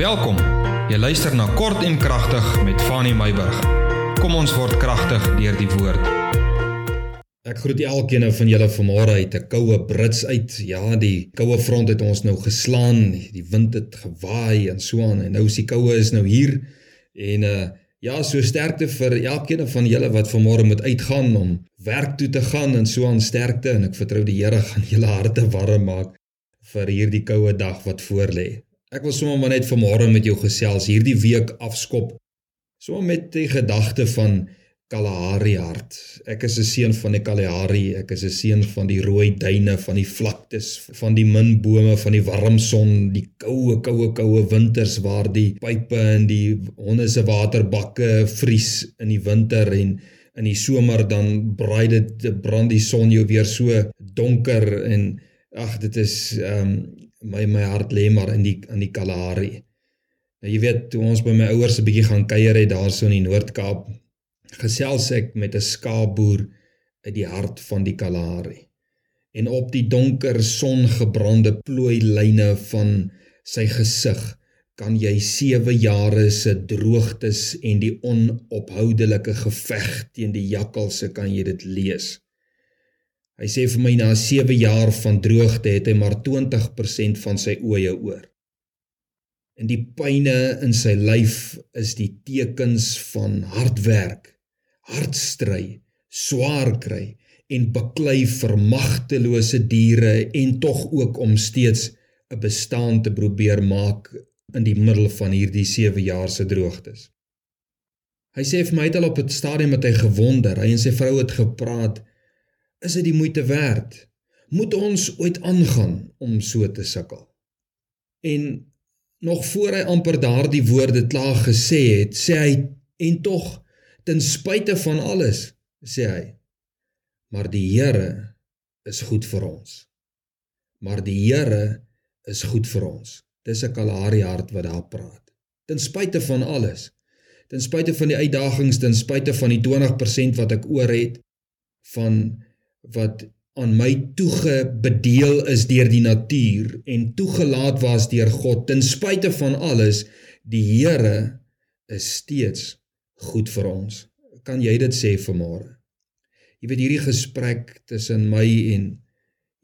Welkom. Jy luister na Kort en Kragtig met Fanny Meyburg. Kom ons word kragtig deur die woord. Ek groet elkeen van julle vanmôre uit 'n koue Brits uit. Ja, die koue front het ons nou geslaan. Die wind het gewaai en so aan en nou is die koue is nou hier. En uh ja, so sterkte vir elkeen van julle wat vanmôre moet uitgaan om werk toe te gaan en so aan sterkte en ek vertrou die Here gaan julle harte warm maak vir hierdie koue dag wat voorlê. Ek wil sommer maar net vanmôre met jou gesels hierdie week afskop sommer met die gedagte van Kalahari hart. Ek is 'n seun van die Kalahari, ek is 'n seun van die rooi duine, van die vlaktes, van die min bome, van die warm son, die koue, koue, koue winters waar die pype en die honde se waterbakke vries in die winter en in die somer dan braai dit brand die son jou weer so donker en ag dit is ehm um, my my hart lê maar in die in die Kalahari. Nou jy weet toe ons by my ouers 'n bietjie gaan kuier het daarso in die Noord-Kaap, gesels ek met 'n skaapboer uit die hart van die Kalahari. En op die donker songebrande plooi lyne van sy gesig kan jy 7 jare se droogtes en die onophoudelike geveg teen die jakkalse kan jy dit lees. Hy sê vir my na 7 jaar van droogte het hy maar 20% van sy oeye oor. En die pyne in sy lyf is die tekens van hard werk, hard stry, swaar kry en beklei vir magtelose diere en tog ook om steeds 'n bestaan te probeer maak in die middel van hierdie 7 jaar se droogtes. Hy sê vir my het al op 'n stadium met hy gewonder, hy en sy vrou het gepraat Is dit die moeite werd? Moet ons ooit aangaan om so te sukkel? En nog voor hy amper daardie woorde klaar gesê het, sê hy en tog ten spyte van alles, sê hy, maar die Here is goed vir ons. Maar die Here is goed vir ons. Dis 'n Kalahari hart wat daar praat. Ten spyte van alles, ten spyte van die uitdagings, ten spyte van die 20% wat ek oor het van wat aan my toegebedeel is deur die natuur en toegelaat was deur God ten spyte van alles die Here is steeds goed vir ons. Kan jy dit sê vanmôre? Jy weet hierdie gesprek tussen my en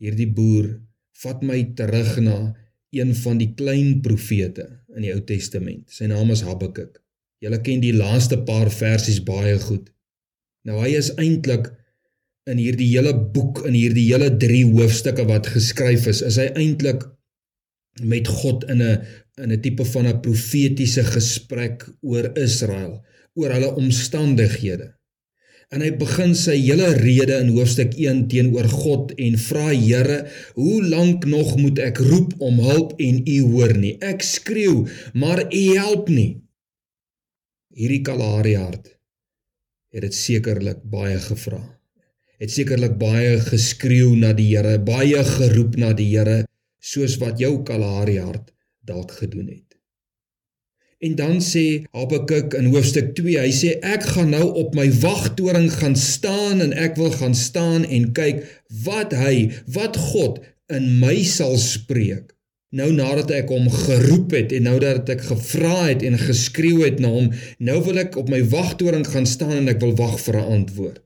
hierdie boer vat my terug na een van die klein profete in die Ou Testament. Sy naam is Habakuk. Julle ken die laaste paar versies baie goed. Nou hy is eintlik in hierdie hele boek in hierdie hele 3 hoofstukke wat geskryf is, is hy eintlik met God in 'n in 'n tipe van 'n profetiese gesprek oor Israel, oor hulle omstandighede. En hy begin sy hele rede in hoofstuk 1 teenoor God en vra Here, hoe lank nog moet ek roep om hulp en U hoor nie? Ek skreeu, maar U help nie. Hierdie Kalahari hart het dit sekerlik baie gevra het sekerlik baie geskreeu na die Here, baie geroep na die Here, soos wat jou Kalahari hart dalk gedoen het. En dan sê Habakuk in hoofstuk 2, hy sê ek gaan nou op my wagtoring gaan staan en ek wil gaan staan en kyk wat hy, wat God in my sal spreek. Nou nadat ek hom geroep het en nou dat ek gevra het en geskreeu het na hom, nou wil ek op my wagtoring gaan staan en ek wil wag vir 'n antwoord.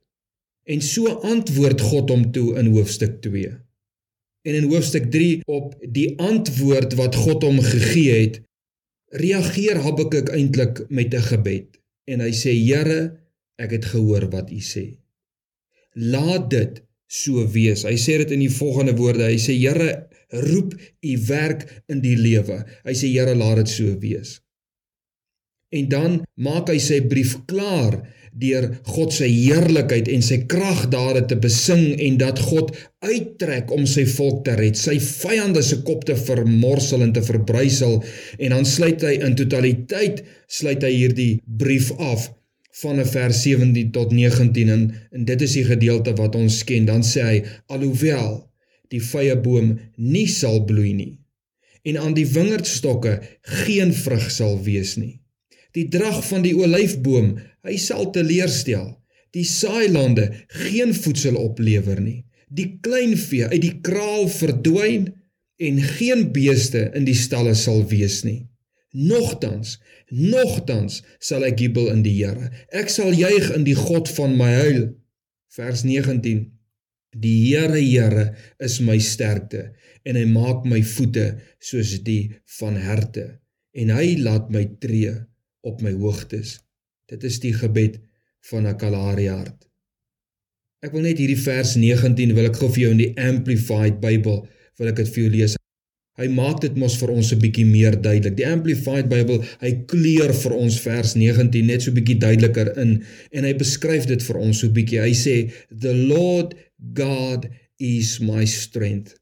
En so antwoord God hom toe in hoofstuk 2. En in hoofstuk 3 op die antwoord wat God hom gegee het, reageer Habakuk eintlik met 'n gebed en hy sê Here, ek het gehoor wat U sê. Laat dit so wees. Hy sê dit in die volgende woorde. Hy sê Here, roep U werk in die lewe. Hy sê Here, laat dit so wees. En dan maak hy sy brief klaar deur God se heerlikheid en sy kragdade te besing en dat God uittrek om sy volk te red, sy vyande se kop te vermorsel en te verbrysel en dan sluit hy in totaliteit sluit hy hierdie brief af van vers 17 tot 19 en, en dit is die gedeelte wat ons ken. Dan sê hy alhoewel die vrye boom nie sal bloei nie en aan die wingerdstokke geen vrug sal wees nie die drag van die olyfboom hy sal teleurstel. Die saailande geen voedsel oplewer nie. Die kleinvee uit die kraal verdwyn en geen beeste in die stalle sal wees nie. Nogtans, nogtans sal ek jubel in die Here. Ek sal juig in die God van my heil. Vers 19. Die Here, Here is my sterkte en hy maak my voete soos die van herte en hy laat my tree op my hoogtes. Dit is die gebed van 'n Kalahari hart. Ek wil net hierdie vers 19 wil ek gou vir jou in die Amplified Bybel wil ek dit vir jou lees. Hy maak dit mos vir ons 'n bietjie meer duidelik. Die Amplified Bible, hy kleur vir ons vers 19 net so bietjie duideliker in en hy beskryf dit vir ons so bietjie. Hy sê the Lord God is my strength.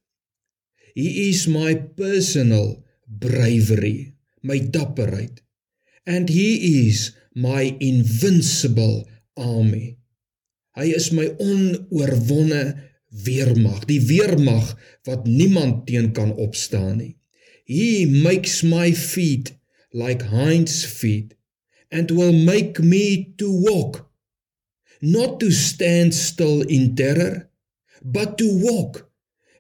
He is my personal bravery, my dapperheid. And he is my invincible army. Hy is my onoorwonne weermag, die weermag wat niemand teen kan opstaan nie. He makes my feet like hinds feet and will make me to walk not to stand still in terror but to walk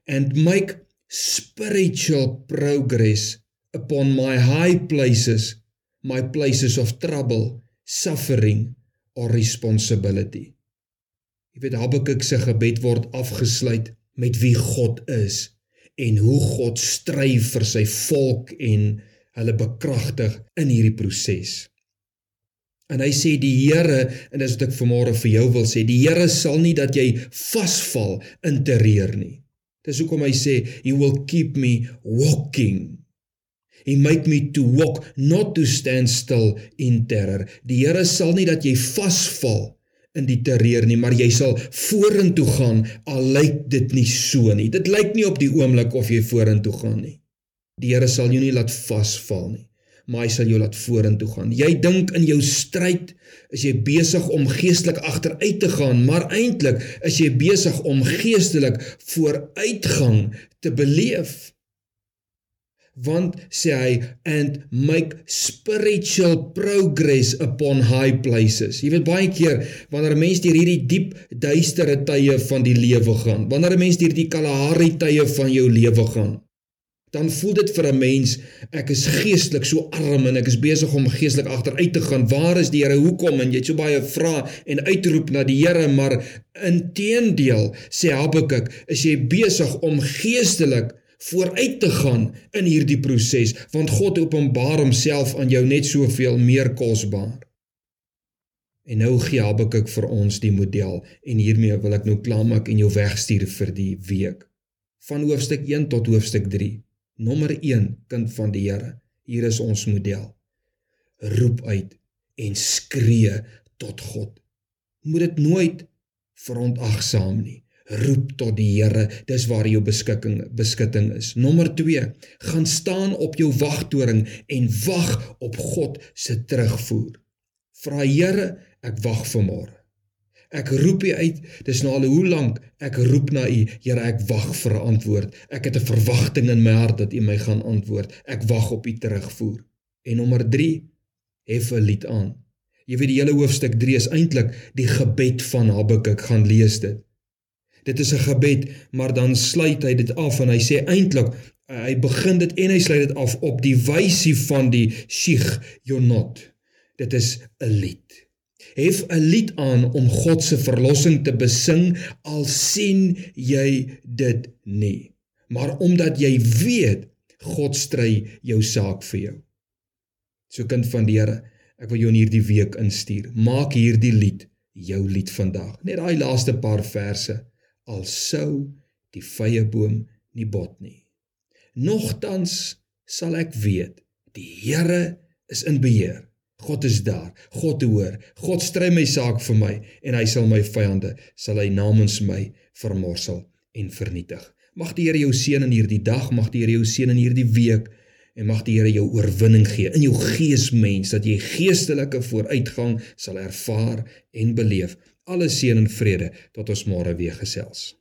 and make spiritual progress upon my high places my places of trouble suffering or responsibility Jy weet Habakuk se gebed word afgesluit met wie God is en hoe God stry vir sy volk en hulle bekragtig in hierdie proses. En hy sê die Here en dis wat ek vanmôre vir jou wil sê, die Here sal nie dat jy vasval in terreur nie. Dis hoekom hy sê he will keep me walking. He make me to walk not to stand still in terror. Die Here sal nie dat jy vasval in die terreur nie, maar jy sal vorentoe gaan al lyk dit nie so nie. Dit lyk nie op die oomblik of jy vorentoe gaan nie. Die Here sal jou nie laat vasval nie, maar hy sal jou laat vorentoe gaan. Jy dink in jou stryd is jy besig om geestelik agteruit te gaan, maar eintlik is jy besig om geestelik vooruitgang te beleef want sê hy and make spiritual progress upon high places. Jy weet baie keer wanneer 'n mens deur hierdie diep duistere tye van die lewe gaan, wanneer 'n mens deur die Kalahari tye van jou lewe gaan, dan voel dit vir 'n mens ek is geestelik so arm en ek is besig om geestelik agteruit te gaan. Waar is die Here? Hoekom? En jy het so baie vrae en uitroep na die Here, maar inteendeel sê Habakuk, is jy besig om geestelik vooruit te gaan in hierdie proses want God openbaar homself aan jou net soveel meer kosbaar. En nou gee Habakuk vir ons die model en hiermee wil ek nou klaarmaak en jou wegstuur vir die week. Van hoofstuk 1 tot hoofstuk 3. Nommer 1 kind van die Here. Hier is ons model. Roep uit en skree tot God. Moet dit nooit verontagsaam nie roep tot die Here. Dis waar jou beskikking beskutting is. Nommer 2 gaan staan op jou wagtoring en wag op God se terugvoer. Vra Here ek wag vir môre. Ek roep u uit. Dis nou al hoe lank ek roep na u. Here ek wag vir 'n antwoord. Ek het 'n verwagting in my hart dat u my gaan antwoord. Ek wag op u terugvoer. En nommer 3 hef 'n lied aan. Jy weet die hele hoofstuk 3 is eintlik die gebed van Habakuk. Gaan lees dit Dit is 'n gebed, maar dan sluit hy dit af en hy sê eintlik uh, hy begin dit en hy sluit dit af op die wysie van die Shig Jonot. Dit is 'n lied. Hef 'n lied aan om God se verlossing te besing al sien jy dit nie. Maar omdat jy weet God stry jou saak vir jou. So kind van die Here, ek wil jou in hierdie week instuur. Maak hierdie lied jou lied vandag. Net daai laaste paar verse al sou die vrye boom nie bot nie. Nogtans sal ek weet, die Here is in beheer. God is daar. God hoor. God stry my saak vir my en hy sal my vyande sal hy namens my vermorsel en vernietig. Mag die Here jou seën in hierdie dag, mag die Here jou seën in hierdie week en mag die Here jou oorwinning gee in jou gees mens dat jy geestelike vooruitgang sal ervaar en beleef. Alle seën en vrede tot ons môre weer gesels.